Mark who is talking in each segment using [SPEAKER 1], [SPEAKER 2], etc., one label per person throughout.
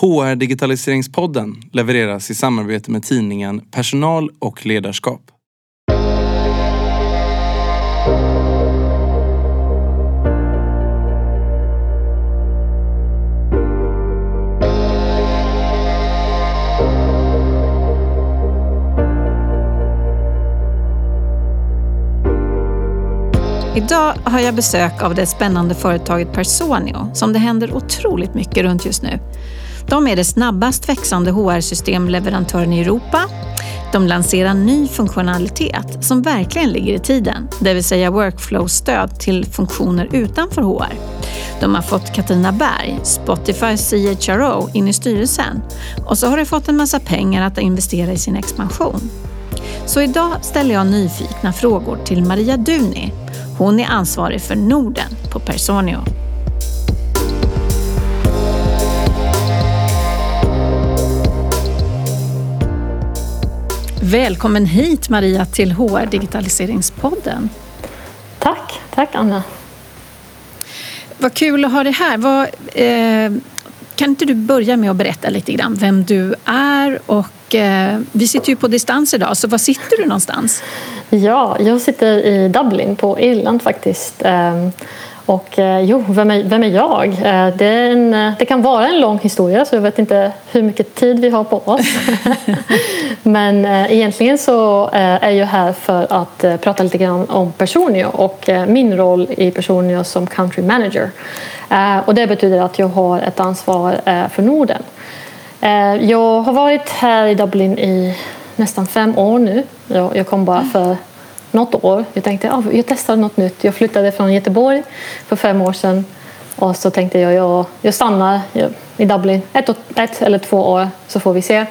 [SPEAKER 1] HR Digitaliseringspodden levereras i samarbete med tidningen Personal och ledarskap.
[SPEAKER 2] Idag har jag besök av det spännande företaget Personio som det händer otroligt mycket runt just nu. De är det snabbast växande HR-systemleverantören i Europa. De lanserar ny funktionalitet som verkligen ligger i tiden, det vill säga workflow-stöd till funktioner utanför HR. De har fått Katarina Berg, Spotify CHRO, in i styrelsen och så har de fått en massa pengar att investera i sin expansion. Så idag ställer jag nyfikna frågor till Maria Duni. Hon är ansvarig för Norden på Personio. Välkommen hit Maria till HR Digitaliseringspodden.
[SPEAKER 3] Tack, tack Anna.
[SPEAKER 2] Vad kul att ha dig här. Vad, eh, kan inte du börja med att berätta lite grann vem du är och eh, vi sitter ju på distans idag, så var sitter du någonstans?
[SPEAKER 3] Ja, jag sitter i Dublin på Irland faktiskt. Eh, och eh, jo, vem är, vem är jag? Eh, det, är en, eh, det, kan vara en lång historia så jag vet inte hur mycket tid vi har på oss. Men egentligen så är jag här för att prata lite grann om Personio och min roll i Personio som country manager. Och det betyder att jag har ett ansvar för Norden. Jag har varit här i Dublin i nästan fem år nu. Jag kom bara för något år. Jag tänkte att ja, jag testar något nytt. Jag flyttade från Göteborg för fem år sedan och så tänkte jag jag, jag stannar i Dublin ett, ett eller två år så får vi se.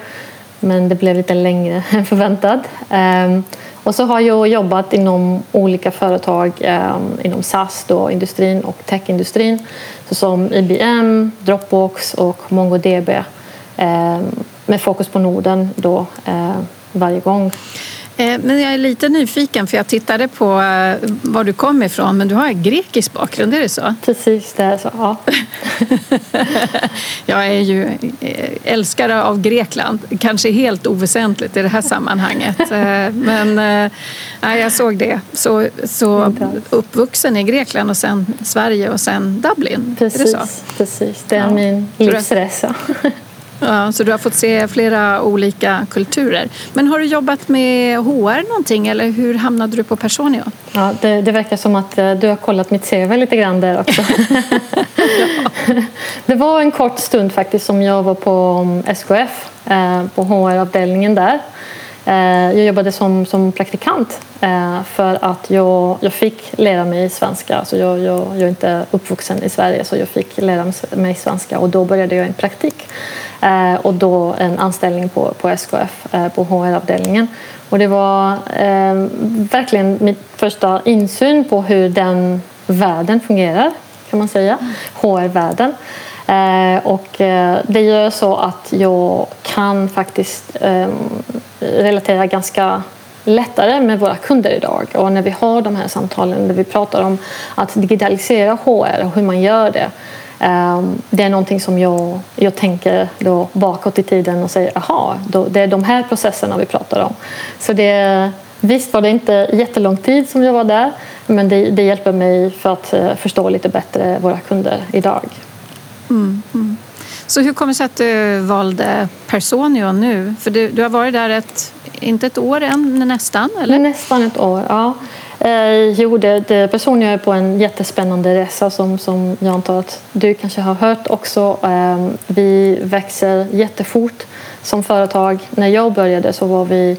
[SPEAKER 3] Men det blev lite längre än förväntat. Ehm, och så har jag jobbat inom olika företag ehm, inom SAS, då, industrin och techindustrin såsom IBM, Dropbox och MongoDB ehm, med fokus på Norden då, varje gång.
[SPEAKER 2] Eh, men jag är lite nyfiken för jag tittade på eh, var du kom ifrån men du har grekisk bakgrund, är det så?
[SPEAKER 3] Precis, det är så. Ja.
[SPEAKER 2] jag är ju eh, älskare av Grekland, kanske helt oväsentligt i det här sammanhanget. Men nej, jag såg det. Så, så uppvuxen i Grekland och sen Sverige och sen Dublin,
[SPEAKER 3] precis,
[SPEAKER 2] är det
[SPEAKER 3] så? Precis, det är ja. min livsresa.
[SPEAKER 2] Ja, så du har fått se flera olika kulturer. Men har du jobbat med HR någonting eller hur hamnade du på Personio?
[SPEAKER 3] Ja, det, det verkar som att eh, du har kollat mitt CV lite grann där också. ja. Det var en kort stund faktiskt som jag var på mm, SKF, eh, på HR-avdelningen där. Eh, jag jobbade som, som praktikant för att jag, jag fick lära mig svenska. Alltså jag, jag, jag är inte uppvuxen i Sverige så jag fick lära mig svenska och då började jag en praktik. Eh, och då en anställning på, på SKF, eh, på HR-avdelningen. Och det var eh, verkligen min första insyn på hur den världen fungerar, kan man säga. HR-världen. Eh, och eh, det gör så att jag kan faktiskt eh, relatera ganska lättare med våra kunder idag. Och när vi har de här samtalen där vi pratar om att digitalisera HR och hur man gör det det är någonting som jag, jag tänker då bakåt i tiden och säger aha, då, det är de här processerna vi pratar om. Så det, visst var det inte jättelång tid som jag var där men det, det hjälper mig för att eh, förstå lite bättre våra kunder idag.
[SPEAKER 2] Mm, mm. Så hur kommer det sig att du valde Personio nu? För du, du har varit där ett, inte ett år än, men nästan? Eller?
[SPEAKER 3] Nästan ett år, ja. Eh, jo, det, det personligen är på en jättespännande resa som, som jag antar att du kanske har hört också. Eh, vi växer jättefort som företag. När jag började så var vi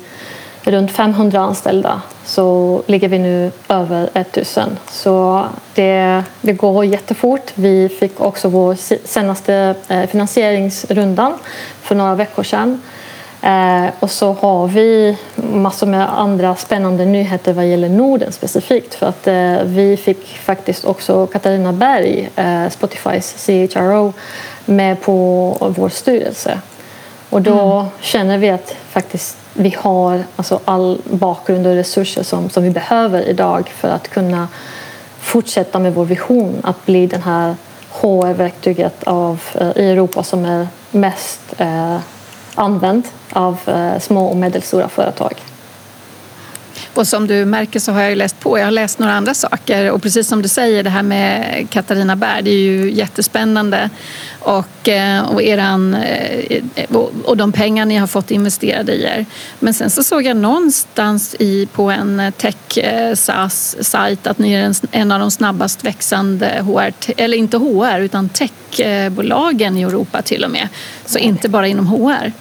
[SPEAKER 3] runt 500 anställda så ligger vi nu över 1000. Så det, det går jättefort. Vi fick också vår senaste eh, finansieringsrundan för några veckor sedan. Eh, och så har vi massor med andra spännande nyheter vad gäller Norden specifikt. För att eh, vi fick faktiskt också Katarina Berg, eh, Spotifys CHRO, med på vår styrelse. Och då mm. känner vi att faktiskt vi har alltså all bakgrund och resurser som, som vi behöver idag för att kunna fortsätta med vår vision att bli den här HR-verktyget av, i Europa som är mest använd av eh, små och medelstora företag.
[SPEAKER 2] Och som du märker så har jag läst på. Jag har läst några andra saker och precis som du säger det här med Katarina Bär, det är ju jättespännande. Och, eh, och, eran, eh, och de pengar ni har fått investerade i er. Men sen så såg jag någonstans i, på en tech eh, att ni är en, en av de snabbast växande HR, eller inte HR utan techbolagen i Europa till och med. Så inte bara inom HR.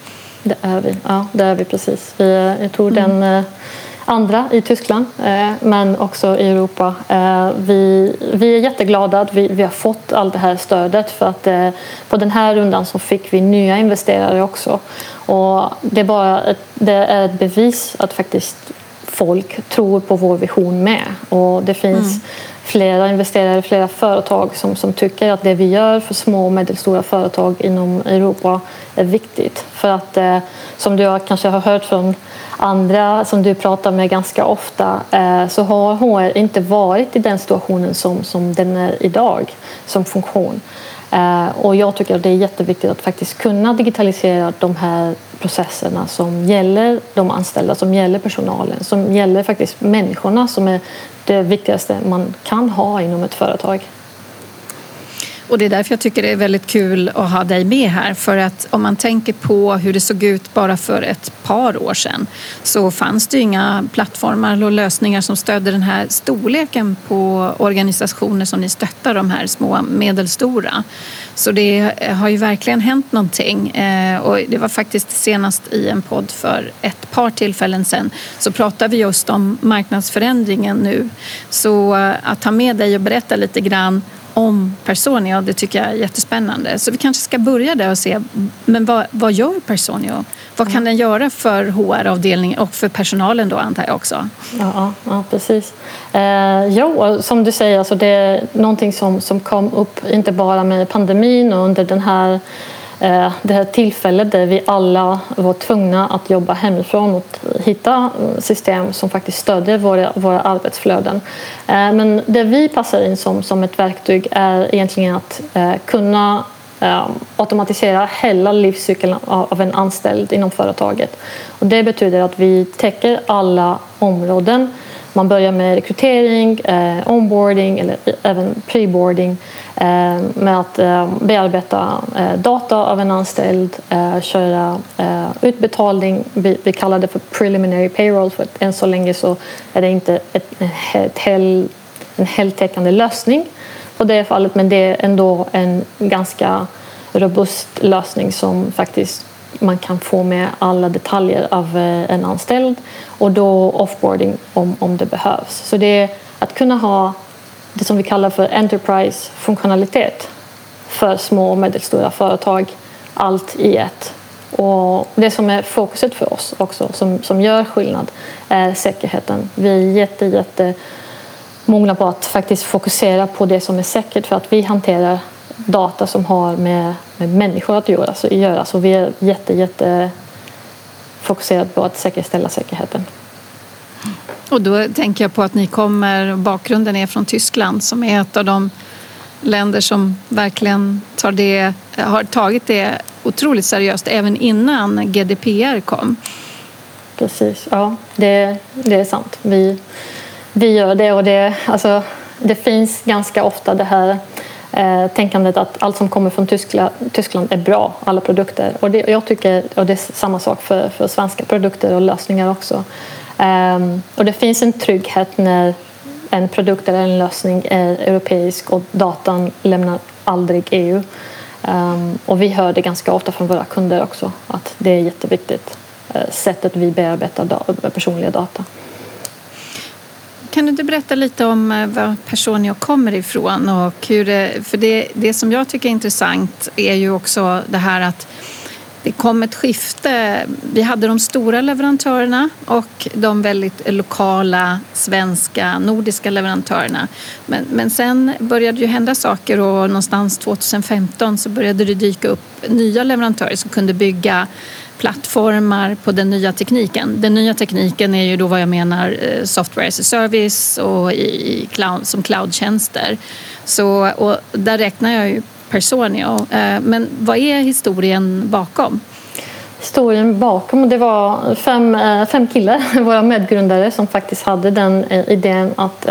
[SPEAKER 3] Det är vi, ja det är vi precis. Vi, jag tror mm. den andra i Tyskland eh, men också i Europa. Eh, vi, vi är jätteglada att vi, vi har fått allt det här stödet för att eh, på den här rundan så fick vi nya investerare också. Och det, är bara ett, det är ett bevis att faktiskt folk tror på vår vision med. Och det finns mm flera investerare, flera företag som, som tycker att det vi gör för små och medelstora företag inom Europa är viktigt. För att eh, som du kanske har hört från andra som du pratar med ganska ofta eh, så har HR inte varit i den situationen som, som den är idag som funktion. Eh, och jag tycker att det är jätteviktigt att faktiskt kunna digitalisera de här processerna som gäller de anställda, som gäller personalen, som gäller faktiskt människorna som är det viktigaste man kan ha inom ett företag.
[SPEAKER 2] Och det är därför jag tycker det är väldigt kul att ha dig med här. För att om man tänker på hur det såg ut bara för ett par år sedan så fanns det inga plattformar och lösningar som stödde den här storleken på organisationer som ni stöttar, de här små medelstora. Så det har ju verkligen hänt någonting. Eh, och det var faktiskt senast i en podd för ett par tillfällen sedan så pratade vi just om marknadsförändringen nu. Så eh, att ta med dig och berätta lite grann om Personio. Det tycker jag är jättespännande. Så vi kanske ska börja där och se, men vad, vad gör Personio? Vad kan mm. den göra för HR-avdelningen och för personalen då antar jag också?
[SPEAKER 3] Ja, ja precis. Eh, jo, som du säger, alltså det är någonting som, som kom upp inte bara med pandemin och under den här Eh, det här tillfället där vi alla var tvungna att jobba hemifrån och hitta mm, system som faktiskt stödjer våra, våra arbetsflöden. Eh, men det vi passar in som, som ett verktyg är egentligen att eh, kunna automatisera hela livscykeln av en anställd inom företaget. Och det betyder att vi täcker alla områden man börjar med rekrytering, eh, onboarding eller även preboarding eh, med att eh, bearbeta eh, data av en anställd, eh, köra eh, utbetalning. Vi, vi, kallar det för preliminary payroll för att än så länge så är det inte ett, ett hel, en heltäckande lösning på det fallet men det är ändå en ganska robust lösning som faktiskt man kan få med alla detaljer av eh, en anställd och då offboarding om, om det behövs. Så det är att kunna ha det som vi kallar för enterprise-funktionalitet för små och medelstora företag, allt i ett. Och det som är fokuset för oss också, som, som gör skillnad, är säkerheten. Vi är jätte, jätte mogna på att faktiskt fokusera på det som är säkert för att vi hanterar data som har med, med människor att göra. Så, göra. så vi är jätte, jätte fokuserade på att säkerställa säkerheten.
[SPEAKER 2] Och då tänker jag på att ni kommer, bakgrunden är från Tyskland som är ett av de länder som verkligen tar det, har tagit det otroligt seriöst även innan GDPR kom.
[SPEAKER 3] Precis, ja det, det är sant. Vi, vi gör det och det, alltså, det finns ganska ofta det här eh, tänkandet att allt som kommer från Tyskland, Tyskland är bra, alla produkter. Och det, jag tycker, och det är samma sak för, för svenska produkter och lösningar också. Um, och det finns en trygghet när en produkt eller en lösning är europeisk och datan lämnar aldrig EU. Um, ehm, och vi hör det ganska ofta från våra kunder också att det är jätteviktigt uh, sättet vi bearbetar da personliga data.
[SPEAKER 2] Kan du inte berätta lite om eh, var Personio kommer ifrån? Och hur det, för det, det som jag tycker är intressant är ju också det här att det kom ett skifte. Vi hade de stora leverantörerna och de väldigt lokala svenska, nordiska leverantörerna. Men, men sen började det ju hända saker och någonstans 2015 så började det dyka upp nya leverantörer som kunde bygga plattformar på den nya tekniken. Den nya tekniken är ju då vad jag menar eh, software as a service och i cloud, som cloudtjänster. Så, och där räknar jag ju Personio. Eh, men vad är historien bakom?
[SPEAKER 3] Historien bakom det var fem, eh, fem killar, våra medgrundare, som faktiskt hade den idén att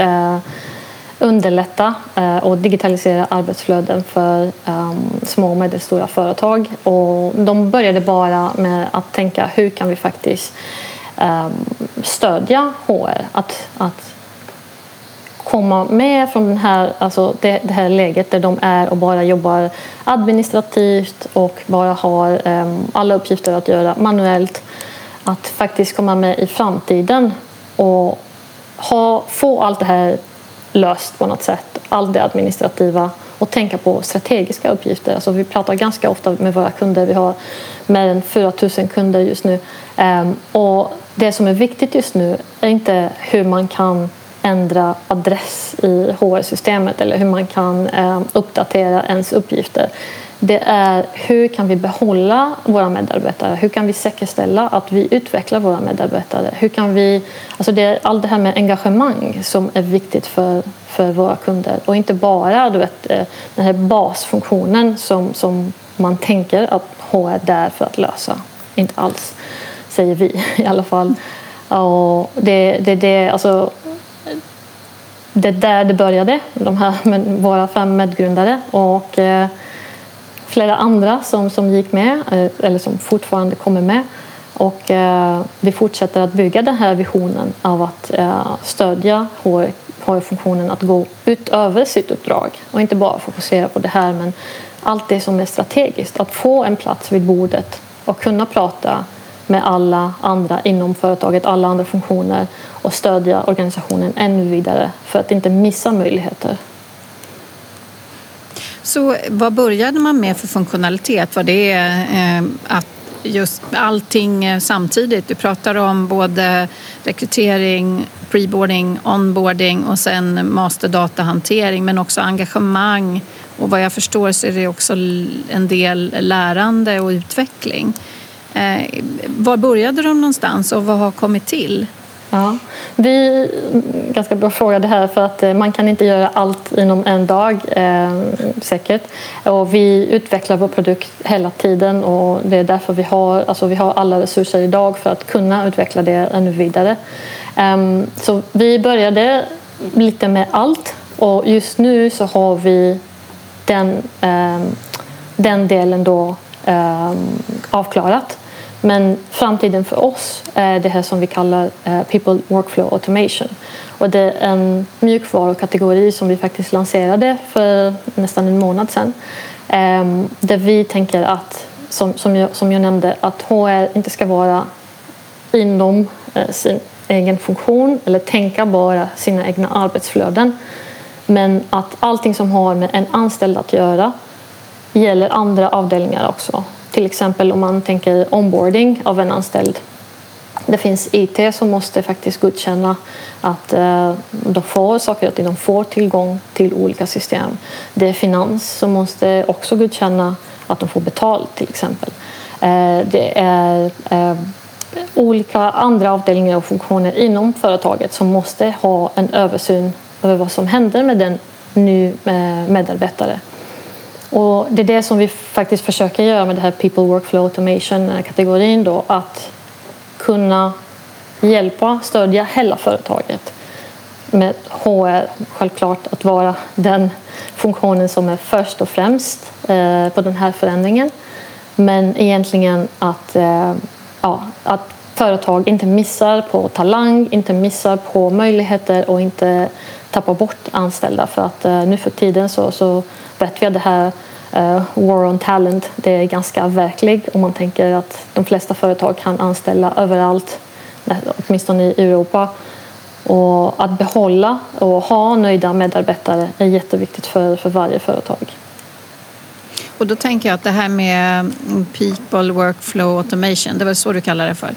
[SPEAKER 3] underlätta eh, och digitalisera arbetsflöden för ehm, små och medelstora företag. Och de började bara med att tänka hur kan vi faktiskt ehm, stödja HR att, att komma med från den här, alltså det, det, här läget där de är och bara jobbar administrativt och bara har ehm, alla uppgifter att göra manuellt. Att faktiskt komma med i framtiden och ha, få allt det här löst på något sätt. Allt det administrativa och tänka på strategiska uppgifter. Alltså vi pratar ganska ofta med våra kunder. Vi har mer än 4 000 kunder just nu. Ehm, och det som är viktigt just nu är inte hur man kan ändra adress i HR-systemet eller hur man kan ehm, uppdatera ens uppgifter. Det är hur kan vi behålla våra medarbetare? Hur kan vi säkerställa att vi utvecklar våra medarbetare? Hur kan vi, alltså det är allt det här med engagemang som är viktigt för, för våra kunder och inte bara du vet, eh, den här basfunktionen som, som man tänker att HR är där för att lösa. Inte alls, säger vi i alla fall. Och det, det, det, alltså, det är där det började, de här med våra fem medgrundare och eh, flera andra som, som gick med eh, eller som fortfarande kommer med. Och eh, vi fortsätter att bygga den här visionen av att eh, stödja HR-funktionen att gå utöver sitt uppdrag och inte bara fokusera på det här men allt det som är strategiskt. Att få en plats vid bordet och kunna prata med alla andra inom företaget, alla andra funktioner och stödja organisationen ännu vidare för att inte missa möjligheter.
[SPEAKER 2] Så vad började man med för funktionalitet? Var det eh, att just allting eh, samtidigt? Du pratar om både rekrytering, preboarding, onboarding och sen masterdatahantering men också engagemang och vad jag förstår så är det också en del lärande och utveckling. Eh, var började de någonstans och vad har kommit till?
[SPEAKER 3] Ja, vi, ganska bra fråga det här för att eh, man kan inte göra allt inom en dag eh, säkert. Och vi utvecklar vår produkt hela tiden och det är därför vi har, alltså vi har alla resurser idag för att kunna utveckla det ännu vidare. Eh, så vi började lite med allt och just nu så har vi den, eh, den delen då ehm, avklarat. Men framtiden för oss är det här som vi kallar eh, People Workflow Automation. Och det är en mjukvarukategori som vi faktiskt lanserade för nästan en månad sedan. Ehm, där vi tänker att, som, som, jag, som jag nämnde, att HR inte ska vara inom eh, sin egen funktion eller tänka bara sina egna arbetsflöden. Men att allting som har med en anställd att göra gäller andra avdelningar också. Till exempel om man tänker onboarding av en anställd. Det finns IT som måste faktiskt godkänna att eh, de får saker och ting, de får tillgång till olika system. Det är finans som måste också godkänna att de får betalt till exempel. Eh, det är eh, olika andra avdelningar och funktioner inom företaget som måste ha en översyn över vad som händer med den ny eh, medarbetare. Och det är det som vi faktiskt försöker göra med det här People Workflow Automation-kategorin då, att kunna hjälpa, stödja hela företaget med HR självklart att vara den funktionen som är först och främst eh, på den här förändringen. Men egentligen att, eh, ja, att företag inte missar på talang, inte missar på möjligheter och inte tappar bort anställda. För att eh, nu för tiden så, så vet vi att det här uh, war on talent det är ganska verklig om man tänker att de flesta företag kan anställa överallt, åtminstone i Europa. Och att behålla och ha nöjda medarbetare är jätteviktigt för, för varje företag.
[SPEAKER 2] Och då tänker jag att det här med people workflow automation, det var så du kallar det för.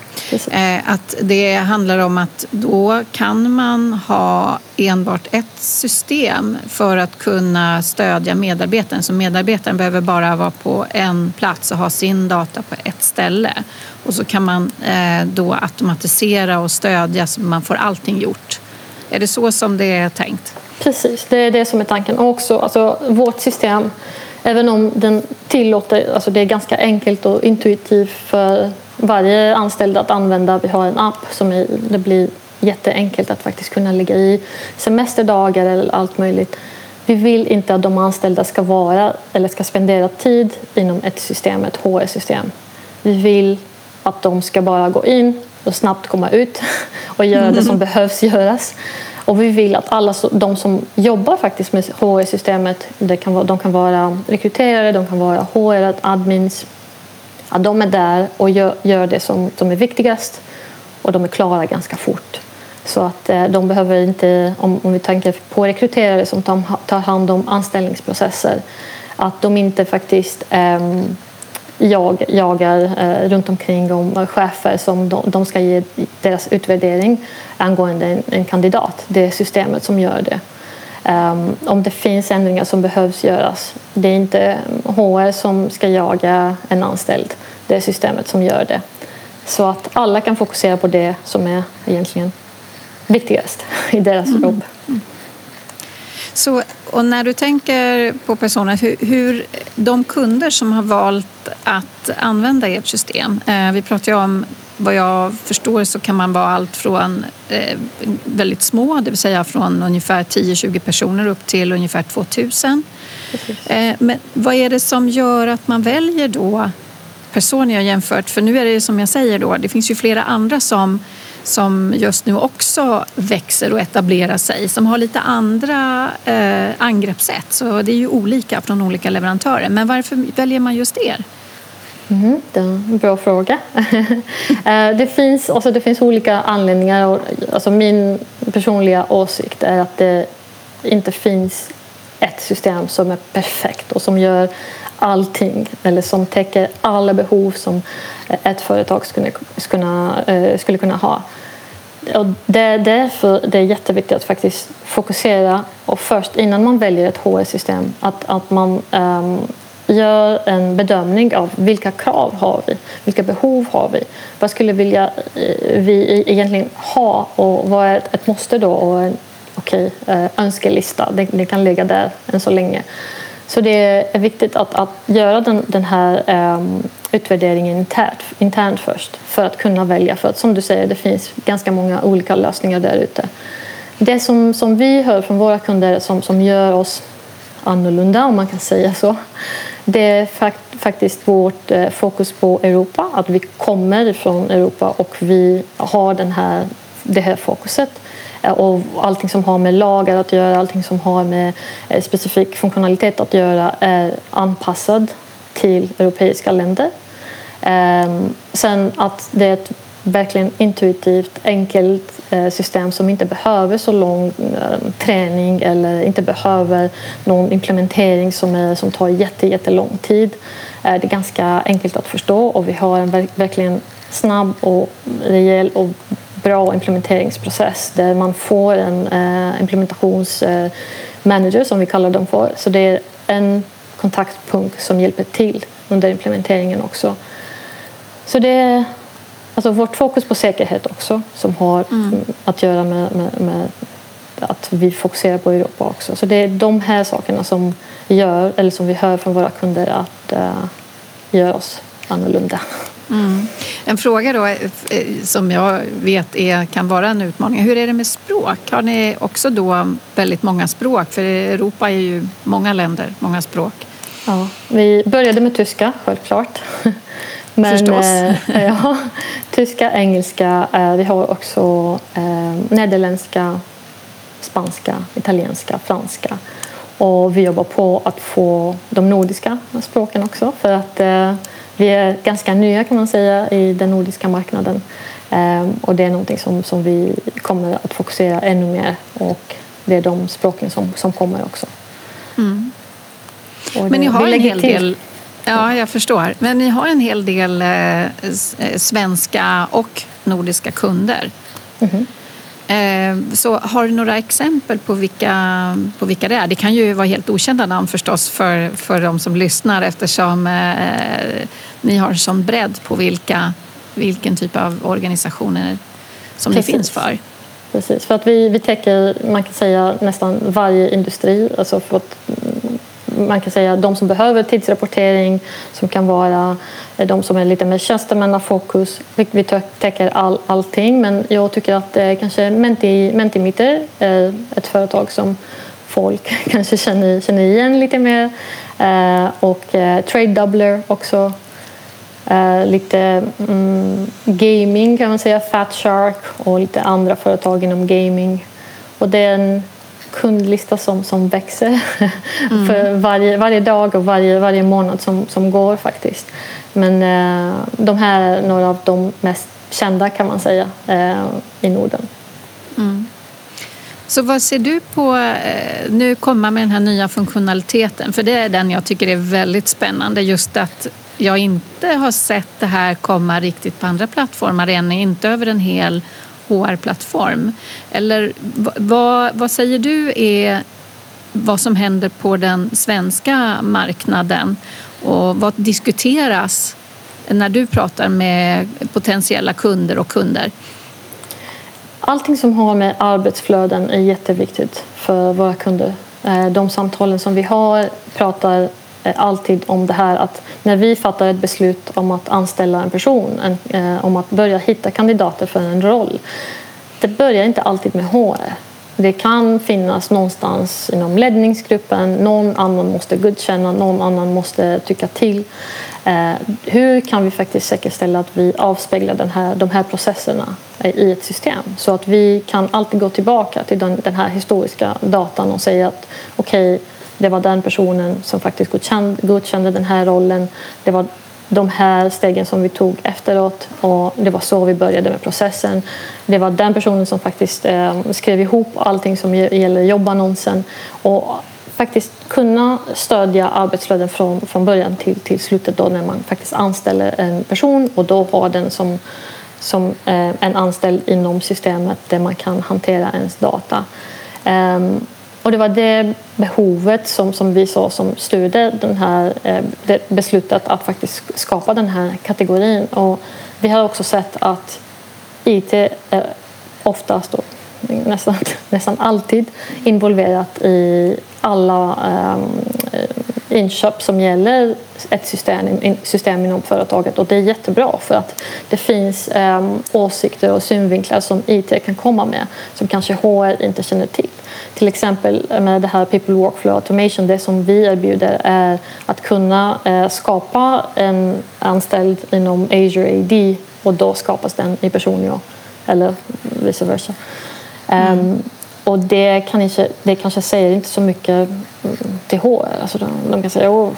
[SPEAKER 2] Eh, att det handlar om att då kan man ha enbart ett system för att kunna stödja medarbetaren. Så medarbetaren behöver bara vara på en plats och ha sin data på ett ställe. Och så kan man eh, då automatisera och stödja så man får allting gjort. Är det så som det är tänkt?
[SPEAKER 3] Precis, det är det som är tanken. Och också, alltså, vårt system Även om den tillåter, alltså det är ganska enkelt och intuitivt för varje anställd att använda. Vi har en app som är, det blir jätteenkelt att faktiskt kunna lägga i semesterdagar eller allt möjligt. Vi vill inte att de anställda ska vara eller ska spendera tid inom ett system, ett HR-system. Vi vill att de ska bara gå in och snabbt komma ut och göra det som behövs göras. Och vi vill att alla de som jobbar faktiskt med HR-systemet, de kan vara rekryterare, de kan vara HR, admins, att de är där och gör, gör det som, som är viktigast och de är klara ganska fort. Så att eh, de behöver inte, om, vi tänker på rekryterare som tar, tar hand om anställningsprocesser, att de inte faktiskt um, jag, jagar eh, runt omkring om chefer som de, de, ska ge deras utvärdering angående en, en kandidat. Det är systemet som gör det. Um, om det finns ändringar som behövs göras. Det är inte HR som ska jaga en anställd. Det är systemet som gör det. Så att alla kan fokusera på det som är egentligen viktigast i deras mm.
[SPEAKER 2] Så, och när du tänker på personer, hur, hur, de kunder som har valt att använda ert system. Eh, vi pratar ju om, vad jag förstår så kan man vara allt från eh, väldigt små, det vill säga från ungefär 10-20 personer upp till ungefär 2000. Eh, men vad är det som gör att man väljer då Personia jämfört, för nu är det som jag säger då, det finns ju flera andra som som just nu också växer och etablerar sig som har lite andra eh, angreppssätt. Så det är ju olika från olika leverantörer. Men varför väljer man just er?
[SPEAKER 3] Mm, det är en bra fråga. Eh, det, finns, alltså det finns olika anledningar. Alltså min personliga åsikt är att det inte finns ett system som är perfekt och som gör allting eller som täcker alla behov som ett företag skulle, skulle, eh, skulle kunna ha. Och det är därför det är jätteviktigt att faktiskt fokusera och först innan man väljer ett HR-system att, att man um, gör en bedömning av vilka krav har vi, vilka behov har vi, vad skulle vilja, eh, vi e-, egentligen ha och vad är ett måste då och en okay, eh, önskelista, den, det kan ligga där än så länge. Så det är viktigt att, att göra den, den här um, utvärderingen internt, internt först för att kunna välja. För att som du säger, det finns ganska många olika lösningar där ute. Det som, som vi hör från våra kunder som, som gör oss annorlunda, om man kan säga så, det är fakt, faktiskt vårt eh, fokus på Europa. Att vi kommer från Europa och vi har den här, det här fokuset. Eh, och allting som har med lagar att göra, allting som har med eh, specifik funktionalitet att göra är anpassad till europeiska länder. Ehm, sen att det är ett verkligen intuitivt, enkelt eh, system som inte behöver så lång ehm, träning eller inte behöver någon implementering som, är, som tar jätte, jättelång tid. Det är ganska enkelt att förstå och vi har en verkligen snabb och rejäl och bra implementeringsprocess där man får en eh, implementationsmanager som vi kallar dem för. Så det är en kontaktpunkt som hjälper till under implementeringen också. Så det är alltså vårt fokus på säkerhet också som har mm. att göra med, med, med, att vi fokuserar på Europa också. Så det är de här sakerna som gör, eller som vi hör från våra kunder att uh, gör oss annorlunda.
[SPEAKER 2] Mm. En fråga då eh, som jag vet är, kan vara en utmaning. Hur är det med språk? Har ni också då väldigt många språk? För Europa är ju många länder, många språk.
[SPEAKER 3] Ja, vi började med tyska, självklart.
[SPEAKER 2] Men, Förstås.
[SPEAKER 3] Eh, ja, tyska, engelska. Eh, vi har också eh, nederländska, spanska, italienska, franska. Och vi jobbar på att få de nordiska språken också för att eh, vi är ganska nya kan man säga i den nordiska marknaden ehm, och det är någonting som, som vi kommer att fokusera ännu mer och det är de språken som, som kommer också.
[SPEAKER 2] Mm. Men ni har en hel till. del Ja, jag förstår. Men ni har en hel del eh, svenska och nordiska kunder. Mm. Eh, så har du några exempel på vilka, på vilka det är? Det kan ju vara helt okända namn förstås för, för de som lyssnar eftersom eh, ni har som bredd på vilka, vilken typ av organisationer som Precis. ni finns för.
[SPEAKER 3] Precis, för att vi, vi täcker man kan säga nästan varje industri. Alltså för att man kan säga de som behöver tidsrapportering som kan vara eh, de som är lite mer tjänstemannafokus. Vi täcker all, allting men jag tycker att eh, kanske Menti, Mentimeter är ett företag som folk kanske känner, känner igen lite mer. Eh, och eh, Trade Doubler också. Eh, lite mm, gaming kan man säga, Fat Shark och lite andra företag inom gaming. Och det är en kundlista som, som växer mm. för varje, varje dag och varje, varje månad som, som går faktiskt. Men eh, de här är några av de mest kända kan man säga eh, i Norden. Mm.
[SPEAKER 2] Så vad ser du på, eh, nu komma med den här nya funktionaliteten, för det är den jag tycker är väldigt spännande, just att jag inte har sett det här komma riktigt på andra plattformar än, inte över en hel HR-plattform. Eller vad, vad säger du är vad som händer på den svenska marknaden och vad diskuteras när du pratar med potentiella kunder och kunder?
[SPEAKER 3] Allting som har med arbetsflöden är jätteviktigt för våra kunder. Eh, de samtalen som vi har pratar Eh, alltid om det här att när vi fattar ett beslut om att anställa en person, eh, om att börja hitta kandidater för en roll, det börjar inte alltid med HR. Det kan finnas någonstans inom ledningsgruppen, någon annan måste godkänna, någon annan måste tycka till. Eh, hur kan vi faktiskt säkerställa att vi avspeglar den här, de här processerna eh, i ett system så att vi kan alltid gå tillbaka till den, den här historiska datan och säga att okej, okay, det var den personen som faktiskt godkände, godkände den här rollen. Det var de här stegen som vi tog efteråt och det var så vi började med processen. Det var den personen som faktiskt eh, skrev ihop allting som gäller jobbannonsen och faktiskt kunna stödja arbetsflöden från, från början till, till slutet då när man faktiskt anställer en person och då har den som, som eh, en anställd inom systemet där man kan hantera ens data. Um, och det var det behovet som, som vi såg som styrde den här, eh, beslutet att faktiskt skapa den här kategorin. Och vi har också sett att IT är oftast, och nästan, nästan alltid, involverat i alla um, inköp som gäller ett system, system inom företaget och det är jättebra för att det finns eh, åsikter och synvinklar som IT kan komma med som kanske HR inte känner till. Till exempel eh, med det här People Workflow Automation, det som vi erbjuder är att kunna eh, skapa en anställd inom Azure AD och då skapas den i Personio eller vice versa. Ehm, mm. Um, och det, kan inte, det kanske säger inte så mycket mm, till HR. Alltså de, de kan säga oh,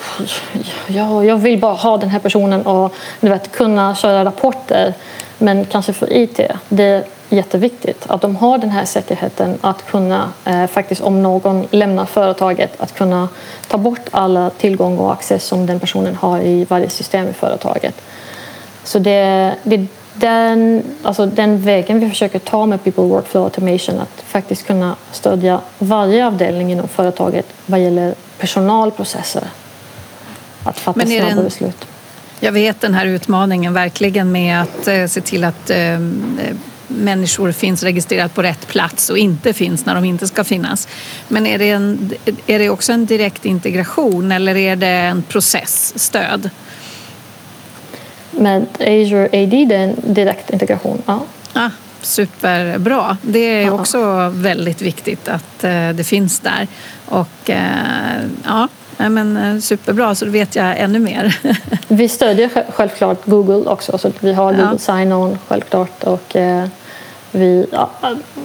[SPEAKER 3] jag, jag vill bara ha den här personen och du vet, kunna köra rapporter. Men kanske för IT, det är jätteviktigt att de har den här säkerheten att kunna, eh, faktiskt om någon lämnar företaget, att kunna ta bort alla tillgång och access som den personen har i varje system i företaget. Så det, det den, alltså den vägen vi försöker ta med People Workflow Automation att faktiskt kunna stödja varje avdelning inom företaget vad gäller personalprocesser. Att fatta Men snabba en, beslut.
[SPEAKER 2] Jag vet den här utmaningen verkligen med att eh, se till att eh, människor finns registrerat på rätt plats och inte finns när de inte ska finnas. Men är det, en, är det också en direkt integration eller är det en processstöd?
[SPEAKER 3] Med Azure AD, det är en direkt integration. Ja.
[SPEAKER 2] Ah, superbra. Det är också väldigt viktigt att eh, det finns där. Och eh, ja, men eh, superbra, så då vet jag ännu mer.
[SPEAKER 3] vi stödjer självklart Google också, så vi har Google ja. Sign-On självklart. Och, vid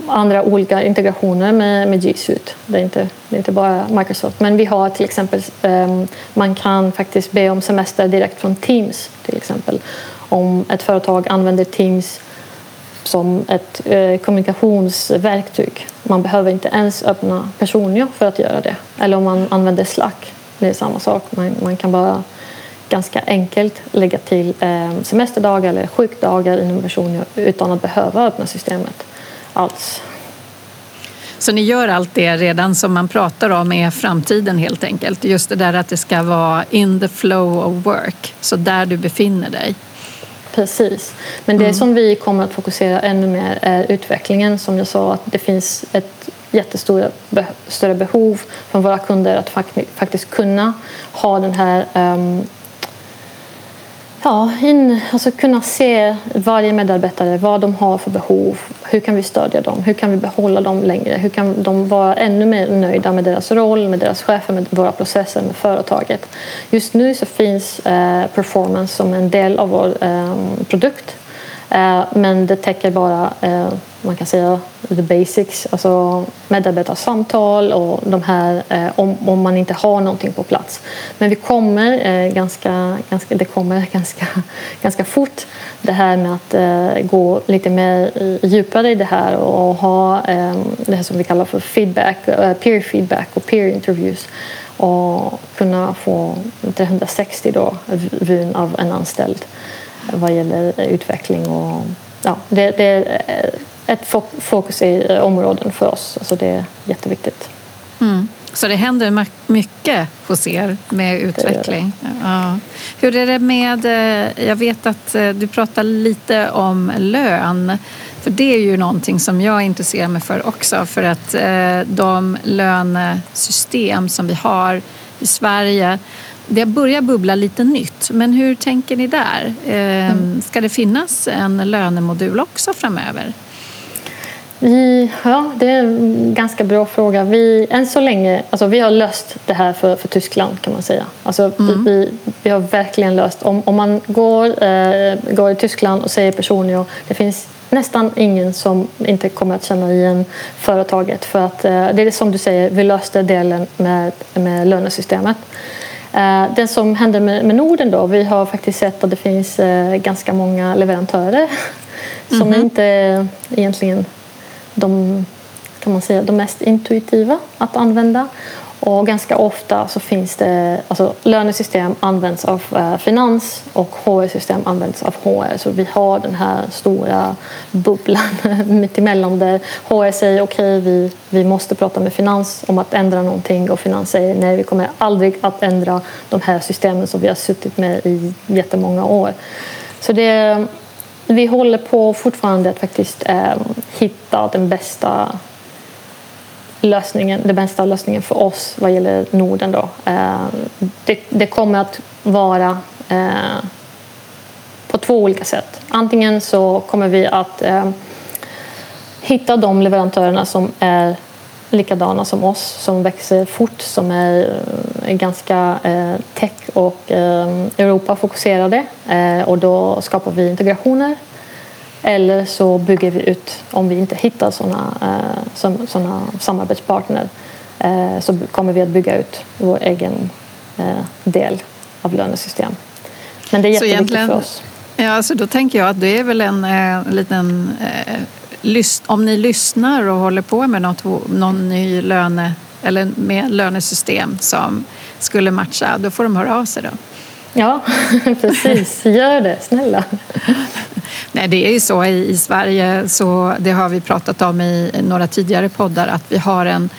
[SPEAKER 3] andra olika integrationer med, med G Suite. Det är, inte, det är inte bara Microsoft. Men vi har till exempel, ehm, man kan faktiskt be om semester direkt från Teams till exempel. Om ett företag använder Teams som ett eh, kommunikationsverktyg. Man behöver inte ens öppna Personio för att göra det. Eller om man använder Slack, det är samma sak. Man, man kan bara ganska enkelt lägga till eh, semesterdagar eller sjukdagar inom versioner utan att behöva öppna systemet alls.
[SPEAKER 2] Så ni gör allt det redan som man pratar om är framtiden helt enkelt? Just det där att det ska vara in the flow of work, så där du befinner dig?
[SPEAKER 3] Precis. Men det mm. som vi kommer att fokusera ännu mer är utvecklingen. Som jag sa, att det finns ett jättestora större behov från våra kunder att faktiskt kunna ha den här um, ja, in, alltså kunna se varje medarbetare, vad de har för behov. Hur kan vi stödja dem? Hur kan vi behålla dem längre? Hur kan de vara ännu mer nöjda med deras roll, med deras chefer, med våra processer, med företaget? Just nu så finns eh, performance som en del av vår eh, produkt. Eh, men det täcker bara eh, man kan säga the basics, alltså medarbetarsamtal och de här eh, om, om man inte har någonting på plats. Men vi kommer ganska, ganska, det kommer ganska, ganska fort. Det här med att gå lite mer djupare i det här och ha det här som vi kallar för feedback, peer feedback och peer interviews. Och kunna få 360 då vyn av en anställd vad gäller utveckling och ja, det, det ett fokus i eh, områden för oss. Alltså det är jätteviktigt.
[SPEAKER 2] Mm. Så det händer mycket hos er med utveckling? Det det. Ja. Hur är det med, eh, jag vet att eh, du pratar lite om lön. För det är ju någonting som jag intresserar mig för också. För att de lönesystem som vi har i Sverige det börjar bubbla lite nytt, men hur tänker ni där? Mm. Ska det finnas en lönemodul också framöver?
[SPEAKER 3] Vi, ja, det är en ganska bra fråga. Vi, än så länge, alltså vi har löst det här för, för Tyskland kan man säga. Alltså mm. vi, vi har verkligen löst. Om, om man går, eh, går i Tyskland och säger personio, det finns nästan ingen som inte kommer att känna igen företaget. För att eh, det är som du säger, vi löste delen med, med lönesystemet. Eh, det som händer med, Norden då, vi har faktiskt sett att det finns eh, ganska många leverantörer som mm -hmm. inte egentligen de, kan man säga, de mest intuitiva att använda. Och ganska ofta så finns det, alltså lönesystem används av eh, finans och HR-system används av HR. Så vi har den här stora bubblan mittemellan där HR säger okej, okay, vi, vi måste prata med finans om att ändra någonting och finans säger nej, vi kommer aldrig att ändra de här systemen som vi har suttit med i jättemånga år. Så det, vi håller på fortfarande att faktiskt eh, hitta den bästa lösningen, den bästa lösningen för oss vad gäller Norden. Då. Eh, det, det, kommer att vara eh, på två olika sätt. Antingen så kommer vi att eh, hitta de leverantörerna som är likadana som oss, som växer fort, som är, är ganska eh, tech och eh, Europa-fokuserade. Eh, och då skapar vi integrationer. Eller så bygger vi ut, om vi inte hittar sådana eh, såna samarbetspartner, eh, så kommer vi att bygga ut vår egen eh, del av lönesystem. Men det är jätteviktigt för oss.
[SPEAKER 2] Ja, alltså då tänker jag att det är väl en eh, liten eh, om ni lyssnar och håller på med något, någon ny löne eller med lönesystem som skulle matcha, då får de höra av sig då.
[SPEAKER 3] Ja, precis. Gör det, snälla.
[SPEAKER 2] Nej, det är ju så i, i Sverige, så det har vi pratat om i några tidigare poddar, att vi har en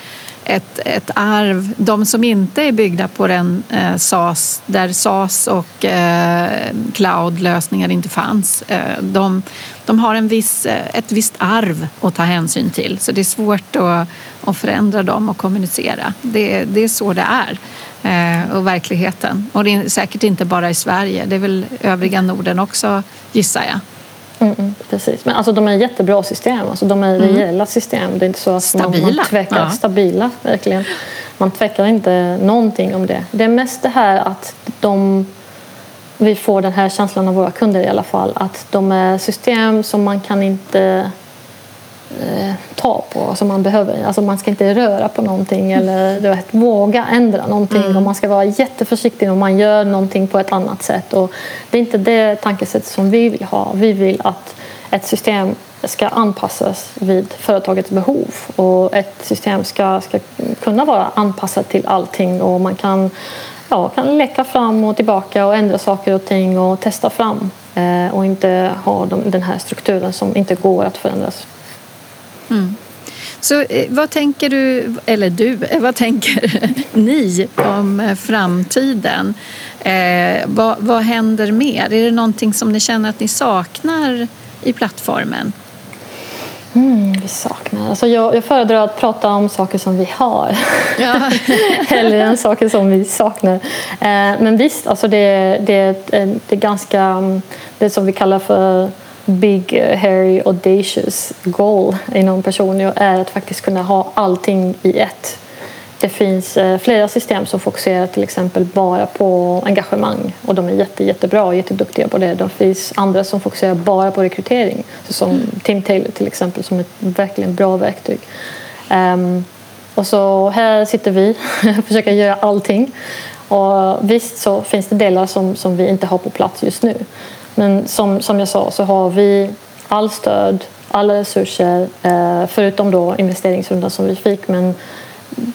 [SPEAKER 2] ett, ett arv. De som inte är byggda på den eh, SAS, där SAS och eh, cloud-lösningar inte fanns, eh, de, de har en viss, eh, ett visst arv att ta hänsyn till. Så det är svårt att, att förändra dem och kommunicera. Det, det är så det är. Eh, och verkligheten. Och det är säkert inte bara i Sverige, det är väl övriga Norden också gissar jag.
[SPEAKER 3] Mm, mm, precis. Men alltså, de är jättebra system. Alltså, de är mm. rejäla system. Det är inte så att
[SPEAKER 2] stabila.
[SPEAKER 3] Man, man tvekar. Ja. Stabila, verkligen. Man tvekar inte någonting om det. Det är mest det här att de vi får den här känslan av våra kunder i alla fall att de är system som man kan inte eh, ta på som man behöver. Alltså man ska inte röra på någonting eller du vet, våga ändra någonting mm. och man ska vara jätteförsiktig om man gör någonting på ett annat sätt. Och det är inte det tankesätt som vi vill ha. Vi vill att ett system ska anpassas vid företagets behov och ett system ska, ska kunna vara anpassat till allting och man kan, ja, kan leka fram och tillbaka och ändra saker och ting och testa fram eh, och inte ha de, den här strukturen som inte går att förändras
[SPEAKER 2] Mm. Så eh, vad tänker du, eller du, eh, vad tänker ni om eh, framtiden? Eh, vad, vad händer mer? Är det någonting som ni känner att ni saknar i plattformen?
[SPEAKER 3] Mm, vi saknar. Alltså jag, jag föredrar att prata om saker som vi har ja. hellre än saker som vi saknar. Eh, men visst, alltså det, det, det är ganska mm, det som vi kallar för big, hairy, audacious goal inom Personio är att faktiskt kunna ha allting i ett. Det finns eh, flera system som fokuserar till exempel bara på engagemang och de är jätte, jättebra och jätteduktiga på det. Det finns andra som fokuserar bara på rekrytering som mm. Tim Taylor till exempel som är ett verkligen bra verktyg. Um, och så här sitter vi och försöker göra allting. Och visst så finns det delar som, som vi inte har på plats just nu. Men som, som jag sa så har vi all stöd, alla resurser eh, förutom då investeringsrundan som vi fick. Men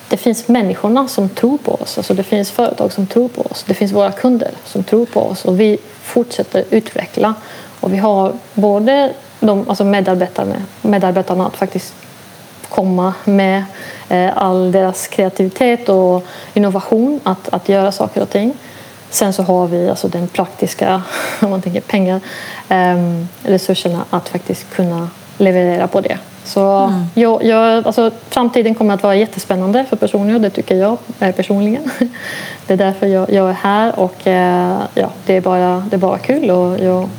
[SPEAKER 3] det finns människorna som tror på oss. Alltså det finns företag som tror på oss. Det finns våra kunder som tror på oss. Och vi fortsätter utveckla. Och vi har både de, alltså medarbetarna, medarbetarna att faktiskt komma med eh, all deras kreativitet och innovation att, att göra saker och ting. Sen så har vi alltså den praktiska, om man tänker pengar, eh, resurserna att faktiskt kunna leverera på det. Så mm. jag, jag, alltså, framtiden kommer att vara jättespännande för personer, det tycker jag personligen. Det är därför jag, jag är här och eh, ja, det, är bara, det är bara kul och jag,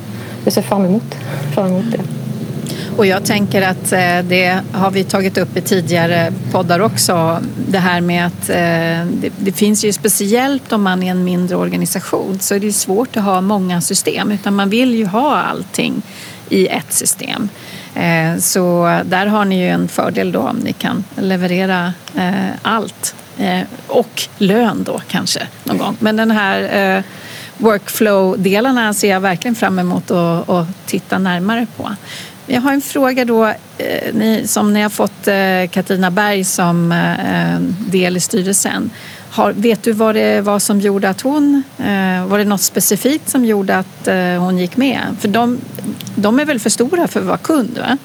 [SPEAKER 3] jag ser fram emot, fram emot det.
[SPEAKER 2] Och jag tänker att eh, det har vi tagit upp i tidigare poddar också. Det här med att eh, det, finns ju speciellt om man är en mindre organisation så är det svårt att ha många system utan man vill ju ha allting i ett system. Eh, så där har ni ju en fördel då om ni kan leverera allt och lön då kanske någon gång. Men den här workflow-delarna ser jag verkligen fram emot att titta närmare på. Jag har en fråga då, eh, ni, som ni har fått eh, Katarina Berg som eh, del i styrelsen. Har, vet du vad det var som gjorde att hon... Var det något specifikt som gjorde att hon gick med? För de, de är väl för stora för att vara kund? Va?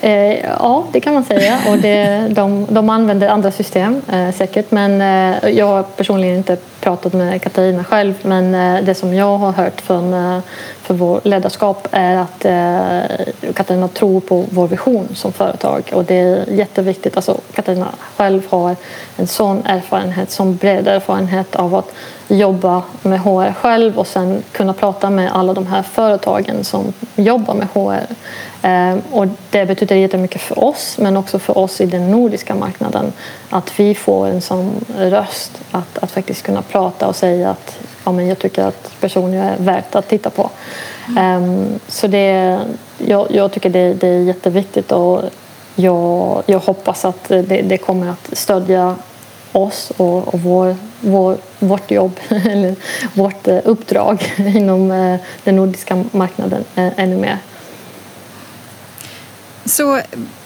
[SPEAKER 3] Eh, ja, det kan man säga. Och det, de, de använder andra system eh, säkert. Men eh, jag har personligen inte pratat med Katarina själv. Men eh, det som jag har hört från eh, för vår ledarskap är att eh, Katarina tror på vår vision som företag. Och det är jätteviktigt. Alltså, Katarina själv har en sån erfarenhet, sån bred erfarenhet av att jobba med HR själv och sen kunna prata med alla de här företagen som jobbar med HR. Eh, och det betyder jättemycket för oss men också för oss i den nordiska marknaden att vi får en sån röst att, att faktiskt kunna prata och säga att ja, men jag tycker att personer är värt att titta på. Um, så det, jag, jag tycker det, det, är jätteviktigt och jag, jag hoppas att det, det kommer att stödja oss och, och vår, vår, vårt jobb, eller vårt eh, uppdrag inom eh, den nordiska marknaden eh, ännu mer.
[SPEAKER 2] Så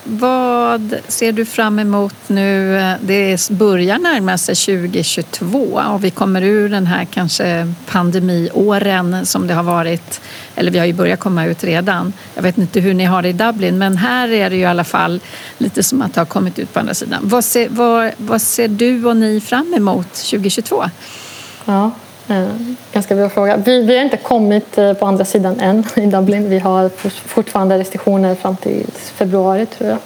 [SPEAKER 2] vad ser du fram emot nu? Det börjar närma sig 2022 och vi kommer ur den här kanske pandemiåren som det har varit. Eller vi har ju börjat komma ut redan. Jag vet inte hur ni har det i Dublin men här är det ju i alla fall lite som att det har kommit ut på andra sidan. Vad ser, vad, vad ser du och ni fram emot 2022?
[SPEAKER 3] Ja, Eh, ganska bra fråga. Vi, vi har inte kommit eh, på andra sidan än i Dublin. Vi har fortfarande restriktioner fram till februari tror jag.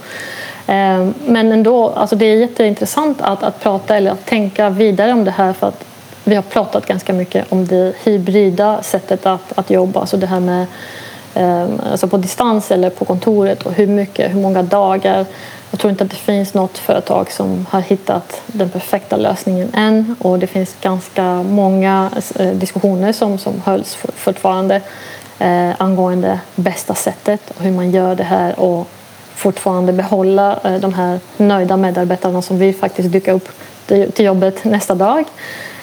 [SPEAKER 3] Eh, men ändå, alltså det är jätteintressant att, att prata eller att tänka vidare om det här för att vi har pratat ganska mycket om det hybrida sättet att, att jobba. Alltså det här med alltså på distans eller på kontoret och hur mycket, hur många dagar jag tror inte att det finns något företag som har hittat den perfekta lösningen än och det finns ganska många eh, diskussioner som, som hölls fortfarande eh, angående bästa sättet och hur man gör det här och fortfarande behålla eh, de här nöjda medarbetarna som vill faktiskt dyka upp till jobbet nästa dag.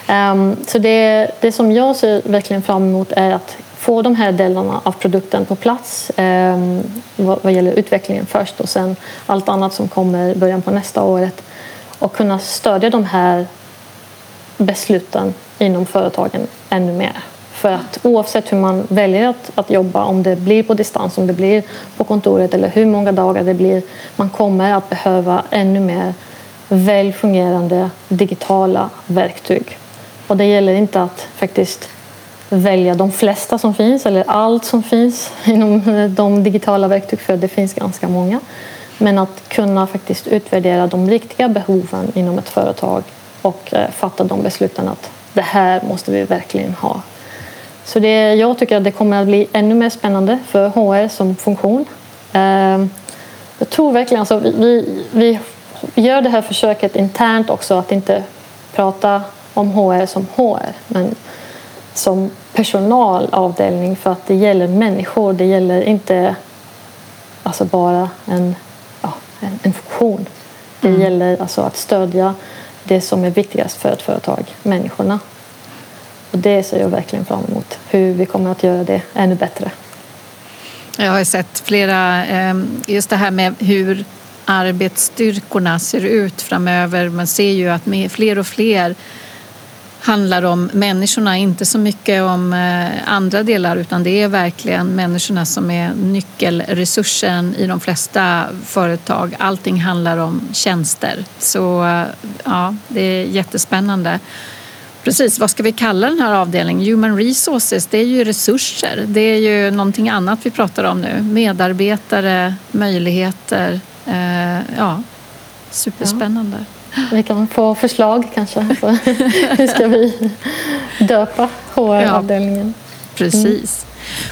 [SPEAKER 3] Um, så det, det som jag ser verkligen fram emot är att få de här delarna av produkten på plats eh, vad, vad gäller utvecklingen först och sen allt annat som kommer i början på nästa året och kunna stödja de här besluten inom företagen ännu mer. För att oavsett hur man väljer att, att jobba, om det blir på distans, om det blir på kontoret eller hur många dagar det blir, man kommer att behöva ännu mer väl fungerande digitala verktyg. Och det gäller inte att faktiskt välja de flesta som finns eller allt som finns inom eh, de digitala verktyg, för det finns ganska många. Men att kunna faktiskt utvärdera de riktiga behoven inom ett företag och eh, fatta de besluten att det här måste vi verkligen ha. Så det, jag tycker att det kommer att bli ännu mer spännande för HR som funktion. Ehm, jag tror verkligen alltså, vi, vi gör det här försöket internt också att inte prata om HR som HR men som personalavdelning för att det gäller människor. Det gäller inte alltså bara en, ja, en, en funktion. Det mm. gäller alltså att stödja det som är viktigast för ett företag, människorna. Och det ser jag verkligen fram emot, hur vi kommer att göra det ännu bättre.
[SPEAKER 2] Jag har sett flera, ehm, just det här med hur arbetsstyrkorna ser ut framöver. Man ser ju att fler och fler handlar om människorna, inte så mycket om eh, andra delar utan det är verkligen människorna som är nyckelresursen i de flesta företag. Allting handlar om tjänster. Så eh, ja, det är jättespännande. Precis, vad ska vi kalla den här avdelningen? Human resources, det är ju resurser. Det är ju någonting annat vi pratar om nu. Medarbetare, möjligheter. Eh, ja, superspännande. Ja.
[SPEAKER 3] Vi kan få förslag kanske. hur ska vi döpa HR-avdelningen? Ja,
[SPEAKER 2] precis.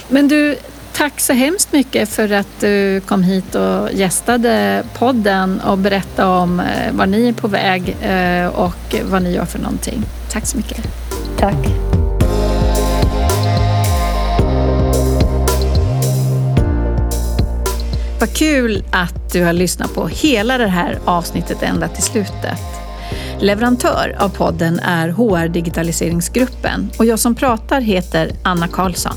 [SPEAKER 2] Men du, tack så hemskt mycket för att du kom hit och gästade podden och berättade om eh, var ni är på väg eh, och vad ni gör för någonting. Tack så mycket.
[SPEAKER 3] Tack.
[SPEAKER 2] Vad kul att du har lyssnat på hela det här avsnittet ända till slutet. Leverantör av podden är HR Digitaliseringsgruppen och jag som pratar heter Anna Karlsson.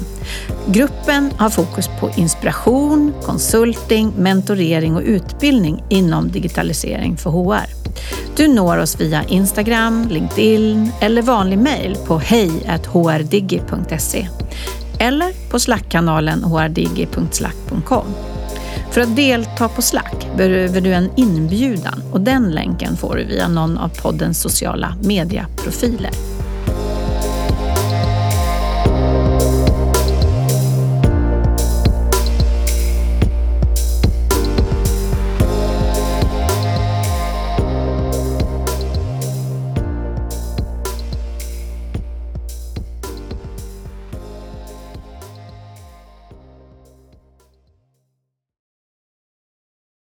[SPEAKER 2] Gruppen har fokus på inspiration, konsulting, mentorering och utbildning inom digitalisering för HR. Du når oss via Instagram, LinkedIn eller vanlig mejl på hej.hrdigi.se eller på slackkanalen hrdigi.slack.com. För att delta på Slack behöver du en inbjudan och den länken får du via någon av poddens sociala medieprofiler.